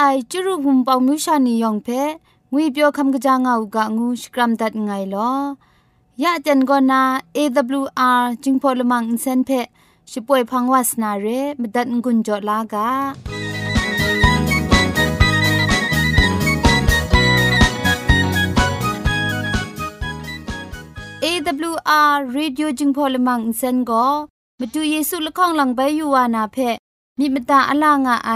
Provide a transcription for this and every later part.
ไอจุรุภุมปองมิวชานียองเพงุยเปียวคำกะจางเอากะงูสกรัมดัดไงลอยะจันกอนา AWR จิงพอลมังอินเซนเพช่วยพังวาสนาเรมดัดงุนจอลากาเอวอาร์เรดิโอจึงพอลมังเซนก็มาดูเยซูละข้องหลังใบยูวานาเพมีมตาอลางอไอ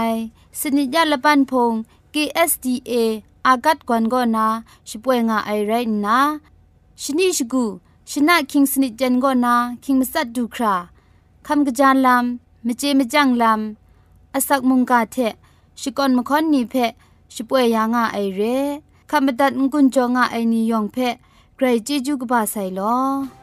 สนิยาละปันพง KSDA อากัดกวนกอนาช่วยงาไอไรนะชนิชกูชนะคิงสนิจันกอนาคิงมัสัดดูคราคำกระจานลำมเจมจังลำอาศักมุงกาเทชิกอนมคอนนีเพช่วยยางาไอเรคำบัดงกุนจงาไอนิยองเพไกรจิจูกบาไซลอ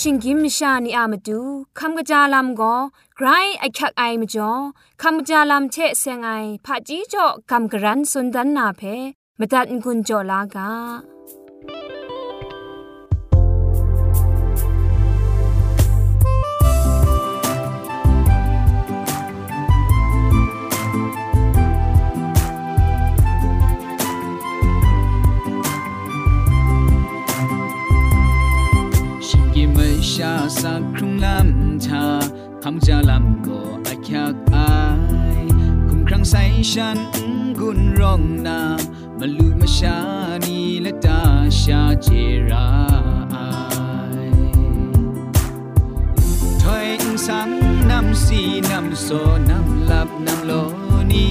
ชิงกิมชานีอามาดูคำกระจาลำก็ไกรไอคักไอมจ่อคำกระจาลำเชเซงไอผาจีจ่อคำกระรันสุนดันนาเพมตัดกุญจ่อลากา ชาสักครุ่งลำชาคำจะลำก็อาคักอายคุ้มครั้งใส่ฉันกุนร้องนามาลูมาชานีและตาชาเจราอายถอยสังนำสีนำโซนำลับนำโลนี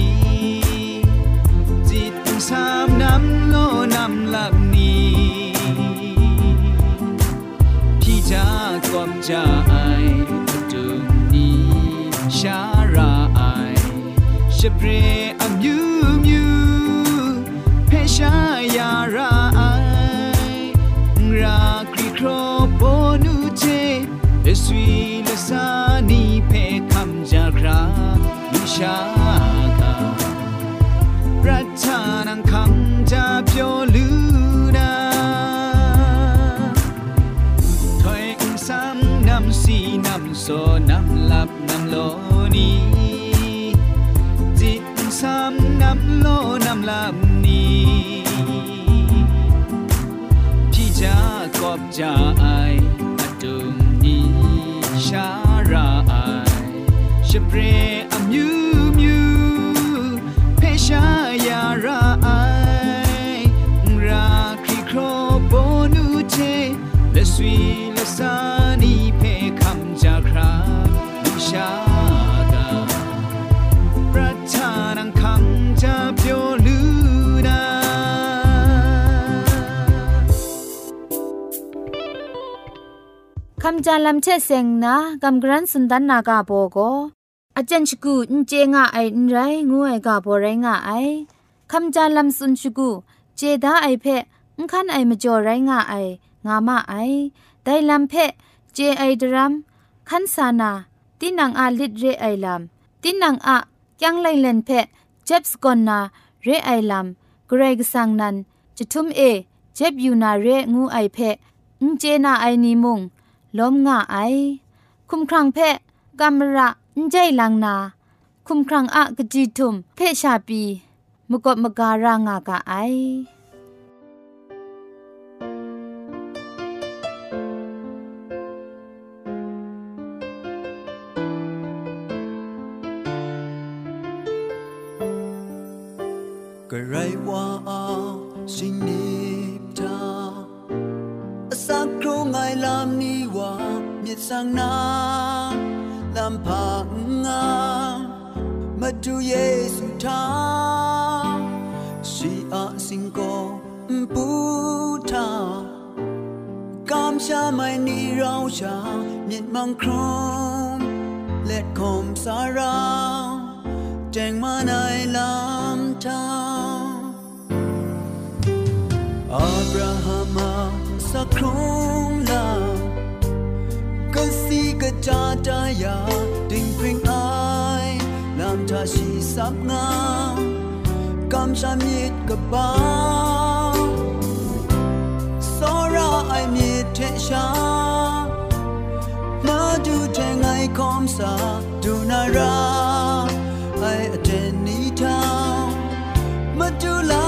จิตสามนำโลนำลับากอมจาไอตุนีชาราไอชเปรอมยูมยูเพชายาราไอราครีโครโบนูเทเลสวีเลสานีเพคำจาคราวิชา นำโซนำลับน้ำโลนีจิตซ้ำน้ำโลน้ำลับนี้พี่จะกอบจะไออดุมนี้ชาราไอชเปร คำจาลำเชเซงนะกำกรันสุนดันนากาโบโกอาจารย์ชกูนเจงะไอนไรงูไอกาโบไรงะไอคำจาลำสุนชกูเจดาไอเพะอุคันไอมจ่อไรงะไองามาไอไดลำเพะเจไอดรัมคันสานาตินังอาลิดเรไอลำตินังอะยังไลเลนเพะเจ็บสกอนนาเรไอลำเกรกสังนันจะทุมเอเจ็บอยู่นาเรงูไอเพะอุเจนาไอนิมุง ล้มง่าไอ คุมครังเพะกำมระนใจลังนา คุมครังอะกจีทุม เพชาปี มกบมการางากะไอูเยซูทาสีอาสิงโกปูทากามชาไม่นีเราชามีมังครมเล็ดคมสาราแจงมาในลำทาอับราฮัมสักครู่ละก็สีก็จาจายา cha si sap nga kam sha mit ka ba so ra ai mi the sha na du the ngai kom sa du na ra ai aten ni ta ma du la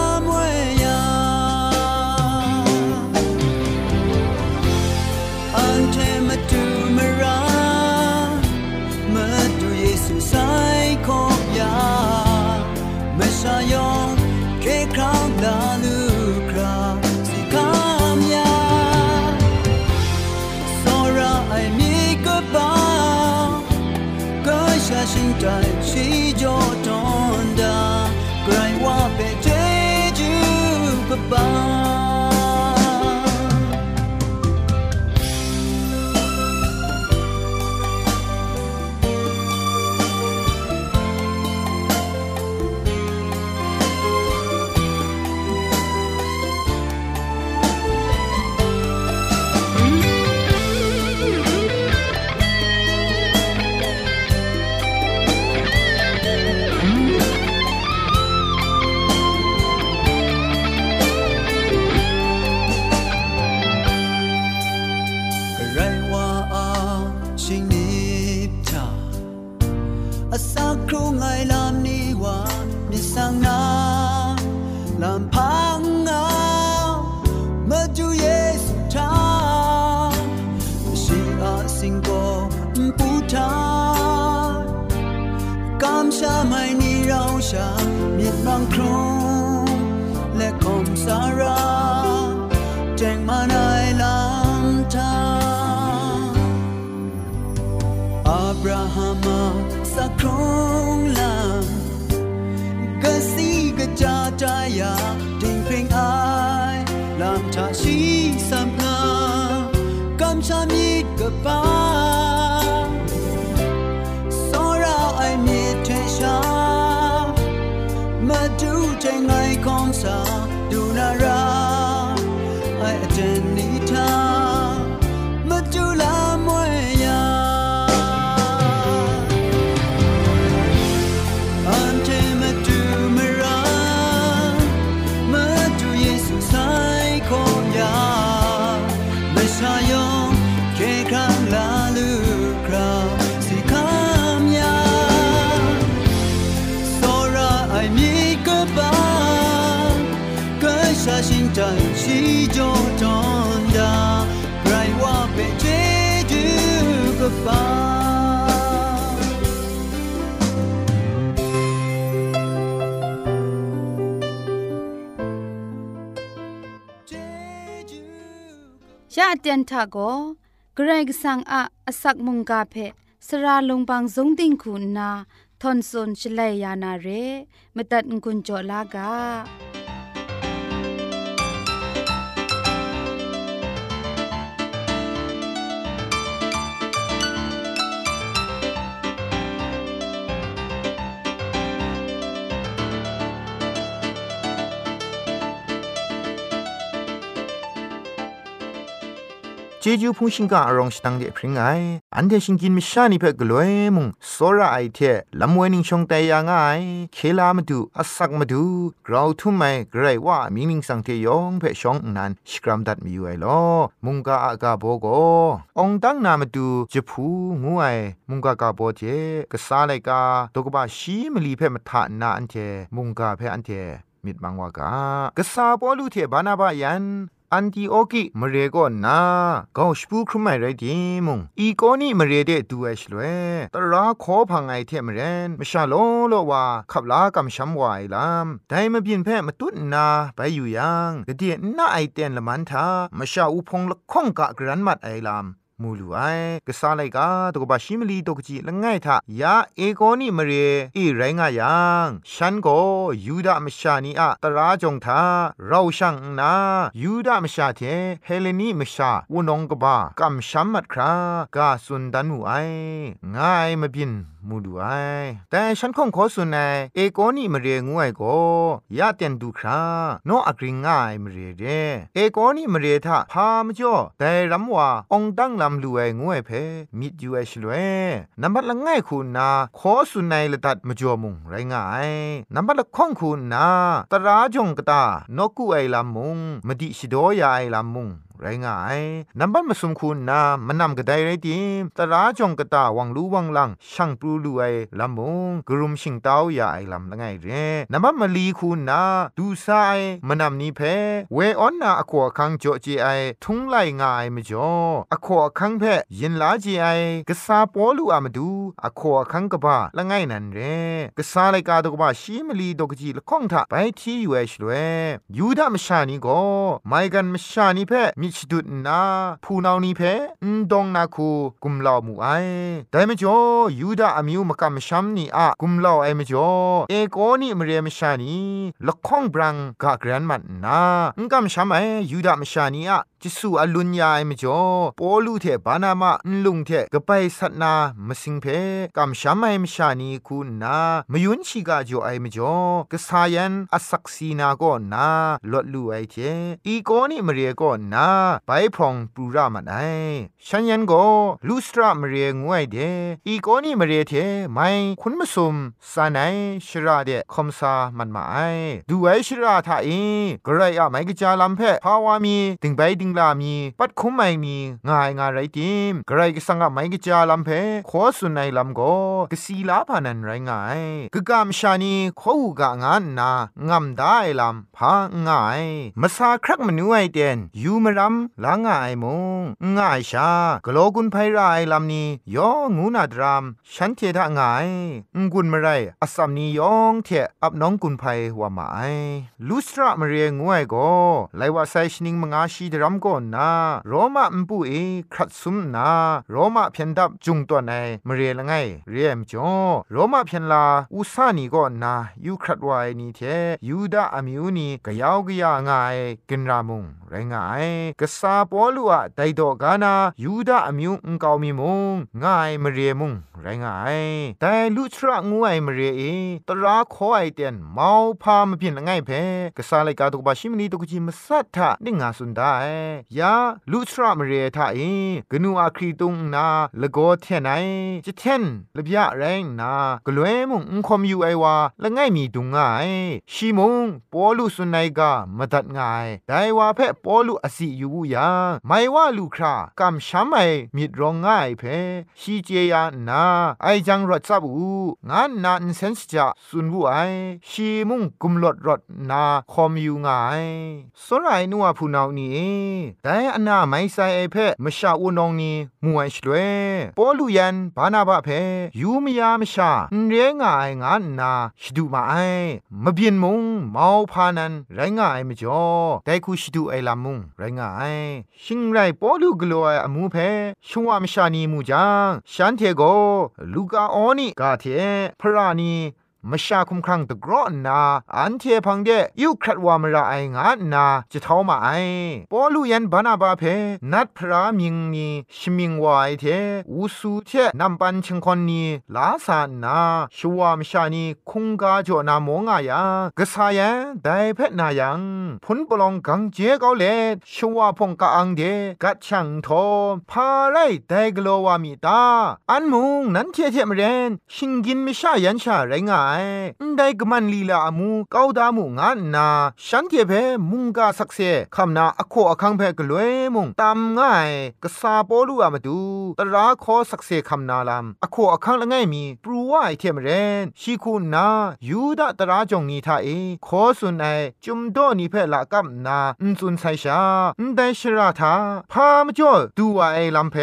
อับราฮัมสักครองลำกะสีก ยะเตียนทาโกเกรกสังอาอสักมุงกาเพสระลงบางสงติงคุณนาทอนซนชลัยยานาเรมตัดกุญจลากา จจูพูชิงกาอารองสตังเดพริงไออันเดชิงกินมิชานิเพ่กลวยมุงโซระไอเทลำเวนิงชงแต่ยางไอเคลามาดูอสักมาดูกราวทุ่มไมไกรว่ามิงมิงสังเทยองเพ่ชองนันสกรัมดัดมีอยู่ไอลอมุงกาอากาโบโกองตั้งนามาดูจะพูงูไอมุงกากาโบเจกษาไลกาตกบาชีมลีเพ่มาทานาอันเทมุงกาเพ่อันเทมิดบังวากากษาปอลูเทบานาบายัน อันติโอกิมเรโกนาก็ชปูครุไมไรดีมุงอีโกนี่มเรเดดูเอชลเวตราขอพังไอเทมเรนมชาโลโลว่าขับลากำช้ำวายลามได้มาเปลี่ยนแพ่มาตุนนาไปอยู่ยังกะเดียน่าไอเตนละมันทามชาอุพงละข้องกะกรันมัดไอลาม มูลูไอกษาไลกาตกบาชิมลีตกจีละง่ายทายาเอโกนี่มเรอีไรงายังฉันก็ยูดามชานีอะตราจงทาเราช่างนายูดามชาเทเฮเลนีมชาวนองกบากำชัมมัดครากาสุนดันมูไอง่ายมาบิน มูดูไอแต่ฉันคงขอสุนในเอโกนี่มเรียงวยก็ยาเตียนดูคราโนอักริงง่ายมเรียเดเอโกนี่มเรียทาพามจ่อแต่รำว่าองตั้งลำลูไองวยเพมิดยูเอชลเวนับบัดละง่ายคุณนาขอสุนในละตัดมจ่อมุงไรง่ายนับบัดละข้องคุณนาตราจงกตานกูไอลำมุงมดิชิโดยาไอลำมุง ไรง่ายนับบัดมาสมคุณนามันนำกระไดไรดีตราจงกระตาวังรู้วังลังช่างปลูลูไอลำมงกรุมชิงเต้ายาไอลำละไงเรนับบัดมาลีคุณนาดูซายมันนำนี้เพเวออนนาอควคังโจจีไอทุงไลง่ายมจ่ออควคังเพยินลาจีไอกษาปอลูอามาดูอควคังกะบะละไงนันเรกษาไลกาดกบะชีมลีดกจีละข้องทะไปที่อยู่เอชลวยยูดามชานีก็ไม่กันมชานีเพมิชดุดนาพูนาวนีเพนดองนาคูกุมลาวมูไอแต่มจ่อยูดาอมิวมกำชัมนีอะกุมลาวไอมจ่อเอโกนี่มเรียมชานีละข้องบรังกะกรันมันนางกำชัมไอยูดามชานีอะจิสูอลุญญาไอมจ่อปอลูเทบานามะลุงเทกะไปสัตนามสิงเพกำชัมไอมชานีคูนามยุนชิกาจ่อไอมจ่อกะสายันอสักซีนาก็นาลดลูไอเทอีโกนี่มเรียก็นาไปพองปูรามันไอฉันยันก็ลูสตรามเรียงวยเดอีโกนี่มเรียเทไม่คุณมาซุมสาไนชราเดคอมซามันมาไอดูไอชราทาเอกระไรอะไมกะจาลัมเพภาวามีติงไปติงลามี ปัดคุมไม่มีง่ายง่ายไรติมไกรก็สังกไม่กจาลำเพขอสุนในลำโกกสีลาพานันไรง่ายกกามชานีขอหูกะงานนางำได้ลำพาง่ายมาซาครักมนุไอเดนยูมรำลาง่ายมงง่ายชากโลกุนไพรายลำนี้ยองูนาดรามฉันเทดะง่ายงกุนมาไรอสัมนียองเทอับน้องกุนไพว่าหมาไอลูสตระมาเรียงวยก็ไลว่าไซชนิงมงาชีดรัมก็นาโรมามปุเอครัดซุมนาโรมาเพียนดับจุงตัวในมเรียละไงเรียมจ้อโรมาเพียนลาอุสานีก็นายูครัดวายนี่เทยูดาอมิวนีกะยาวกะยาง่ายกินรามุงไรงายกษาปอลัวไดดอกานายูดาอมิวอุงกาวมีมุงง่ายมเรียมุงไรงายแต่ลุทระงวยมเรียเอตราขอไอเตียนเมาพามเพียนละไงเพกษาไลกาตุกบาชิมนีตุกจิมสัทธะนิงาสุนได้ยาลุทระมเรียทาเอกนูอาครีตุงนาละโกเทนไนจิเทนละบยะแรงนากลวยมุงอุคอมยูไอวาละไงมีดุงง่ายชีมุงปอลุสุนัยกามาตัดง่ายไดว่าเพปอลุอสิอยู่ยังไม่ว่าลูครากำช้ำไอมิดรองง่ายเพชีเจียนาไอจังรถซับอูงานนานเซนส์จะสุนวูไอชีมุงกุมลดรถนาคอมอยู่ง่ายสรายนัวผู้นานี่แต่อันนาไม่ใส่ไอเพมชาอุนองนี่มวยชลวยปอลุยันบานาบะเพยูมยามชาเรียงายงานนาชดูมาไอมเบียนมุงเมาพานันไรงายมจ่อแต่คูชดูไอลามุงไรงายชิงไรปอลูกลัวอมูเพชัวมชานีมูจังฉันเทโกลูกาออนี่กาเทพรานี มชาคุมครังตะกรอนนา อันเทพังเดยุครัดวามระไองานนาจะเท่ามาไอปอลูยันบานาบาเพนัดพระมิงนีชิมิงวายเทอุสูเทนำปันชิงคนนีลาสานาชัวมชานีคุงกาจอนามงายากษายันไดเพนายังพุนปลองกังเจเกาเลชัวพงกาอังเดกัดช่างทอพาไรไดกโลวามีตาอันมุงนั้นเทเทมเรนชิงกินมิชายันชาไรงายได้กมันลีลาอมูเกาดามูงานนาฉันเทเพมุงกาสักเซคำนาอโคอคังเพกลวยมุงตามง่ายกษาปอลูอามาดูตราขอสักเซคำนาลามอโคอคังละไงมีปรูว่าไอเทมเรนชีคูนายูดาตราจงนีทาเอขอสุนไอจุมโดนีเพละกับนาอุนซุนไซชาได้ชราทาพามจ่อดูว่าไอลำเพ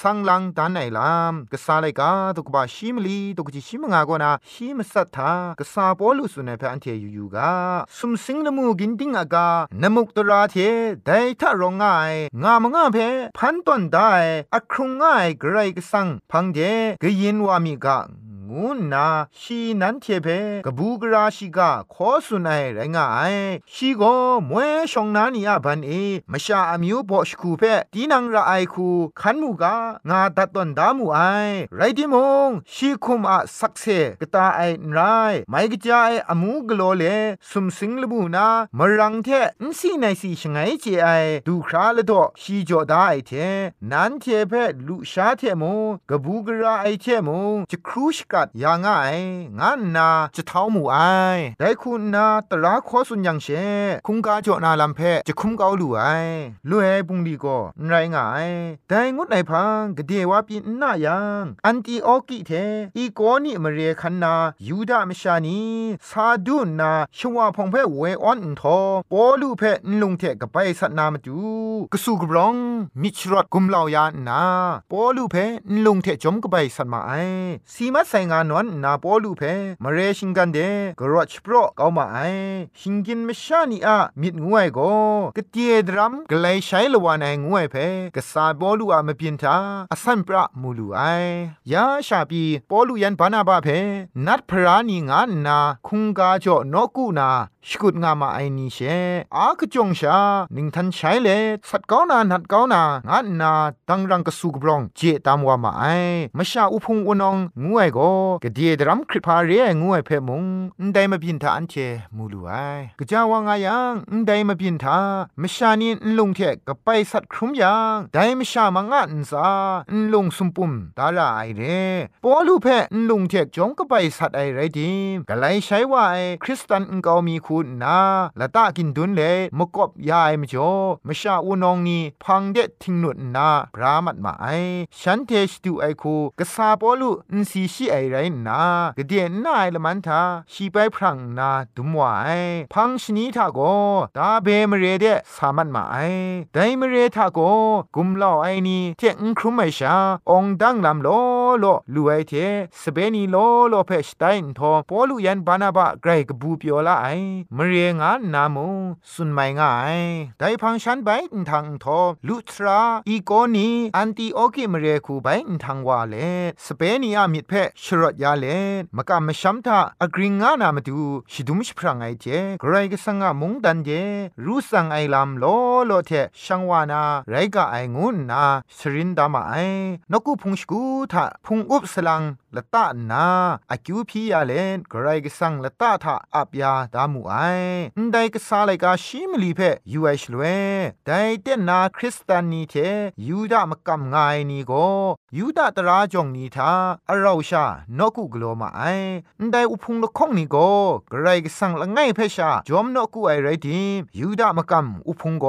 สังลังดานไอลามกษาไลกาตุกบาชิมลีตุกจิชิมงากนาชิมสัทธากษาปอลุสุเนเพอันเทยูยูกาสุมสิงนมูกินติงอากานมุกตราเทไดทะรองง่ายงามงาเพพันตอนได้อครุงง่ายไกรกสังพังเดกยินวามีกา งูนาชีนันเทเพกบูกราชิกาขอสุนัยไรงายชีโกมวยชองนานีอาบันเอมชาอามิวบอชคูเพตีนังระไอคูขันมูกางาตัดตอนดามูไอไรดิมงชีคุมอะสักเซกตาไอไรไม่กจายอามูกโลเลสุมสิงลบูนามรังเทนสีในสีชงไงเจไอดูคราละดอชีจอดาไอเทนันเทเพลุชาเทมงกบูกราไอเทมงจะครูชกดยาง่ายงานนาจะเท้าหมูไอได้คุณนาตราขอสุนยังเชคุงกาจอนาลำเพจะคุมเกาลู่ไอลู่เฮปุงดีก็ไรงายได้งดไหนพังกเดว่าปีนนายังอันตีออกิเทอีโกนี่มาเรียคันนายูดามชานีซาดุนนาชวาพงเพเวออนทอปอลูเพนลุงเทกับไปสัตนามาดูกสูกรองมิชรอดกุมเหล่ายานาปอลูเพนลุงเทจมกับไปสัตมาไอสีมัดใส่งานนวนนาปอลูเพมาเรชิงกันเดกรอชโปรเกามาไอชิงกินมชานีอะมิดงวยโกกเตียดรัมกลายใช้ละวานไองวยเพกษาปอลูอะมเปียนทาอสันปรามูลูไอยาชาปีปอลูยันบานาบาเพนัดพรานีงานนาคุงกาจ่อนกูนา สกุดงามาไอนีเชอากจงชานิงทันใช้เลสัตกาวนานัดกาวนางานนาดังรังกสุกบรองเจตามว่ามาไอมาชาอุพงอุนองงวยโกกเดียดรัมคริพาเรงวยเพมงนไดมาบินทาอันเชมูลูไอกะจาวางายังนไดมาบินทามชานีนลงเทกะไปสัตครุมยังไดมชามางานซานลงสุมปุมตาลาไอเรปอลูเพนลงเทกจงกะไปสัตไอไรดิมกะไลใช้ว่าไอคริสตันกามีคูคุณนาละตากินดุนเลมกบยายมจ่อมชาอูนองนีพังเดทิงนุนนาพรามัดมาไอฉันเทสตูไอคูกษาปอลุนสีชีไอไรนากเดียนนายละมันทาชีไปพรังนาดุมวายพังชนีทาโกตาเบมเรเดสามันมาไอไดมเรทาโกกุมลอไอนีเทงครุมไมชาองดังลำโลโลลูไอเทสเปนีโลโลเพชไตน์ทอปอลุยันบานาบะไกรกบูเปียวละไอมเรงานนามูสุนไม่ง่ายไดพังฉันไปทางทอลุทราอีโกนีอันติโอกิมเรคูไปทางวาเลสเปนีอามิดเพชรดยาเลมกะมชัมทาอกริงานามดูชิดุมชพรางไอเจไกรกสังะมงดันเจรูสังไอลำโลโลเทชังวานาไรกะไองุนนาสรินดามาไอนกุพุงสกูทาพุงอุบสลัง ละตานาอากิวพียาเลนไกรกสังละตาทาอับยาดามูไอไดกษาไลกาชิมลีเพยูไอชลเวไดเตนาคริสตานีเทยูดามกำงายนีโกยูดาตราจงนีทาอราชานกุกโลมาไอไดอุพุงละข้องนีโกไกรกสังละไงเพชาจอมนกุไอไรดิมยูดามกำอุพุงโก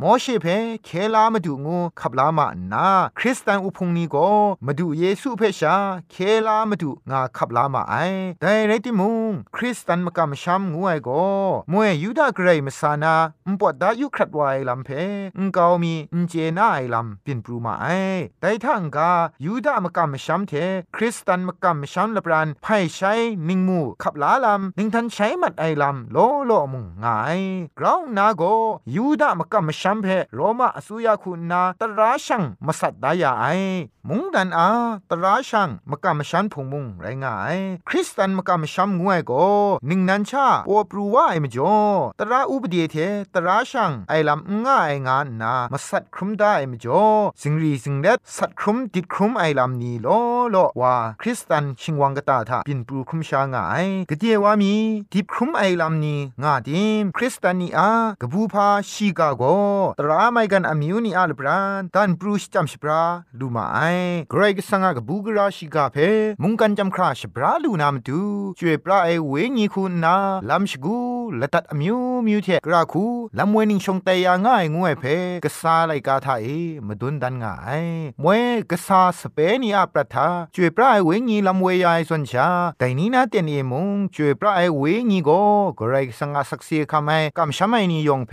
มอเชเพเคลามาดูงูขับลามานา คริสตันอุพุงนีโกมาดูเยซูเพชาเคลามาดูงาขับลามาไอไดไรติมุงคริสตันมกำชัมงูไอโกมวยยูดาเกรมสานาอุปดายุครัดวายลำเพงกาวมีอุเจน่าไอลำเป็นปรูมาไอไดทังกายูดามกำชัมเทคริสตันมกำชัมละปรานไพ่ใช้นิงมูขับลาลำนิงทันใช้มัดไอลำโลโลมุงงายกรานาโกยูดามกำชัมเพโรมาอสุยาคุณนาตราชังมาสัตดายาไอมุงดันอาตราชังมกำชันพงมุงไรงายคริสตันมกำชัมงวยโกนิงนันชาโอปรูว่าไอมจ่อตราอุบเดียเทตราชังไอลำง่ายงานนามาสัตครุมได้ไอมจ่อสิงรีสิงเด็ดสัตครุมติดครุมไอลำนี้โลโลว่าคริสตันชิงวังกตาทาปินปรูครุมชางายกเดียว่ามีติดครุมไอลำนี้งาดิมคริสตันนี่อากบูพาชีกาโกตราไม่กันอมิวนี่อาลบรานตันปรูชจำชปราลูมาไอเกรกสังกบูกราชิกาเพมุงกันจำคราชปราลูนามตูช่วยปราไอเวญีคุณนาลำชกูละตัดอมิวมิวเทกราคูลำเวนิงชงเตยาง่ายงวยเพกษาไลกาทาเอมาดุนดันง่ายมวยกษาสเปนีอาปรัทาช่วยปราไอเวญีลำเวยายส่วนชาแต่นี้นาเตียนเอมุงช่วยปราไอเวญีโกเกรสังกสักเสียคำไอกำชามนียองเพ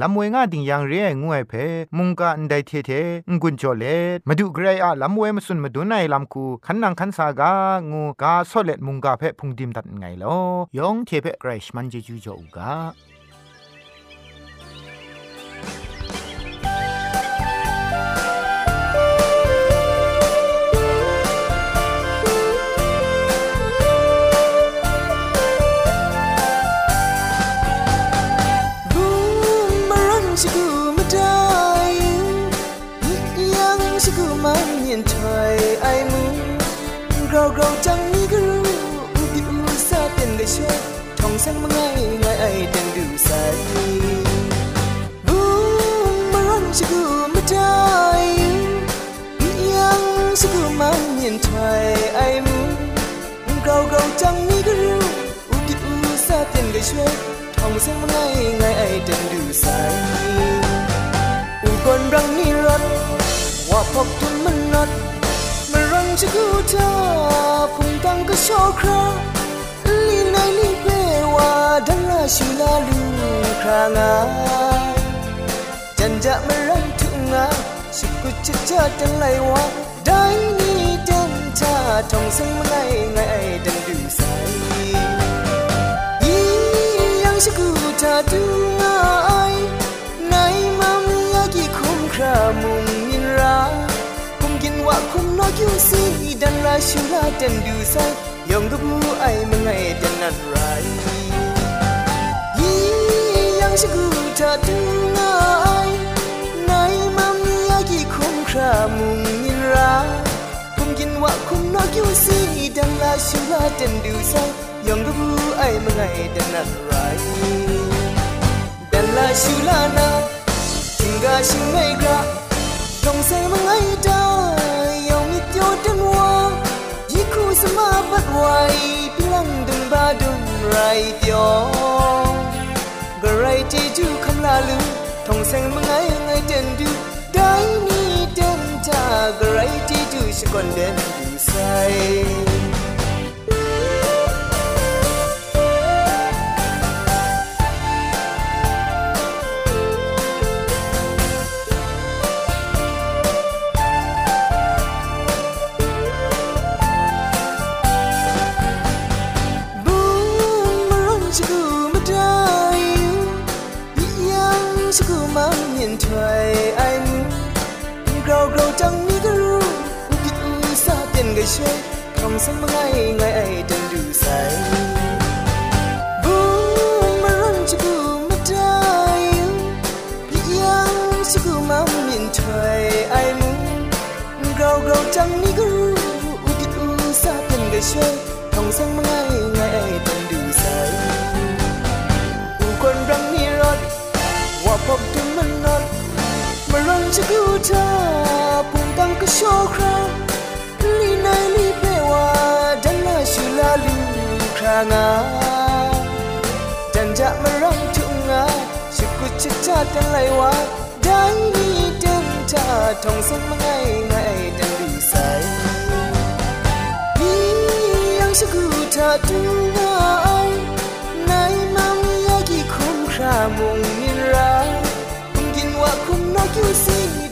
ลำเวงาดิงยังเรียงวยเพมุงกาอันได้เทเทงกุนจเลมาดูเกรอะลำเวมสุนมาดูไนลำคูขันนังขันสากางูกาโซเลตมุงกาเพพุงดิมตัดไงลอยองเทเพเกรชมันเจจูจอูกา sa ten ga shwe Thong sang ma ngai ngai ai den du sai Boomerang shigu madai Yang shigu man yin chai ai mu Grow grow chang ni gru Di u sa ten ga shwe ทองเสียงมันไงไงไอเดินดูสายอุ နေပေဝါဒနာရှူလာလူခါငါจันจะมารันทุงงาสุกุจะเจอจังไรวะได้นี่ดันชาทองซึ่งมันไงไงดันดูใสยี่ยังสกุจะดูงายไหนมัมื่กี่คุมครามุงมินราคุมกินว่าคุมนอกยูซี่ดันลาชูลาดันดูใส องดูไอ้มังไงจะนัดไรยียังชะกูจะดึงไงไหนมัมมี่อากี่คุ้มครามุงยินร้าคุ้มกินว่าคุ้มนอกอยู่สีดังลาชิวลาจันดูใส่ยองดูไอ้มังไงจะนัดไรดังลาชิวลานาจึงกาชิวไม่กระต้องใส่มังไงจ้า Semangat wai duang dung ba dung rai tyo Garai te ju kham la lu Thong sang mga ngai ngai den du Dai ni den ta Garai te ju shikon den du sai xin anh. Grau grau chẳng như cái ru Kịch xa tiền ngày chơi Không sớm ngay ngay ai đang đủ say. Buông mà run chứ cứ mất đai yếm chứ cứ mà miền thuê anh. Grau grau chẳng như cái ru Kịch xa tiền ngày chơi ta bung tăng cái show crowd งาจันจะมาร้องทุ่งงาชิกุชิชาตันไหลวาได้มีเดินชาทองสังมาไง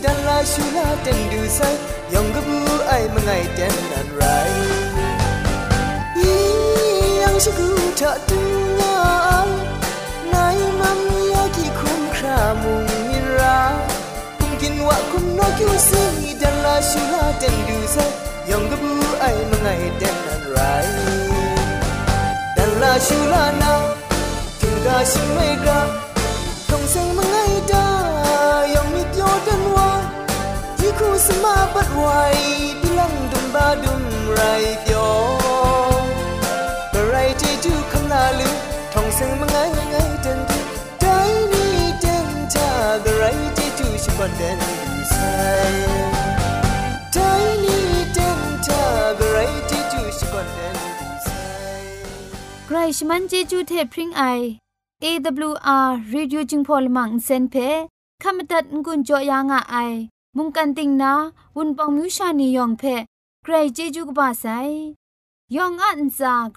ดันลาชูลาดันดูใสยองกบูไอมาไงดันนันไรยียังชกูทะตุงาไงมัมยากิคุมครามุงมิราคุมกินวะคุมนอกิวซีดันลาชูลาเดนดูซะยองกบูไอมงไงเดนนันไรดันลาชูลานาถึงกาชิเมกา สมาบัดไวดิลังดุมบาดุมไรเดียวลือทองเสียงมังไงไงเดินดูได้นี่เดินทางอะไรที่จูชิบันเดินดูใส่ได้นี่เดินทางอะไรที่จูชิบันเดินดูใส่ใครชมันเจจูเทพริงไอ AWR Radio จึงพอลมังเซนเพขมตัดงุนจอยางอ้าย มุงกันติงนาวุนปองมิวชานียองเพใครเจจูกบาไซยองอันซาเก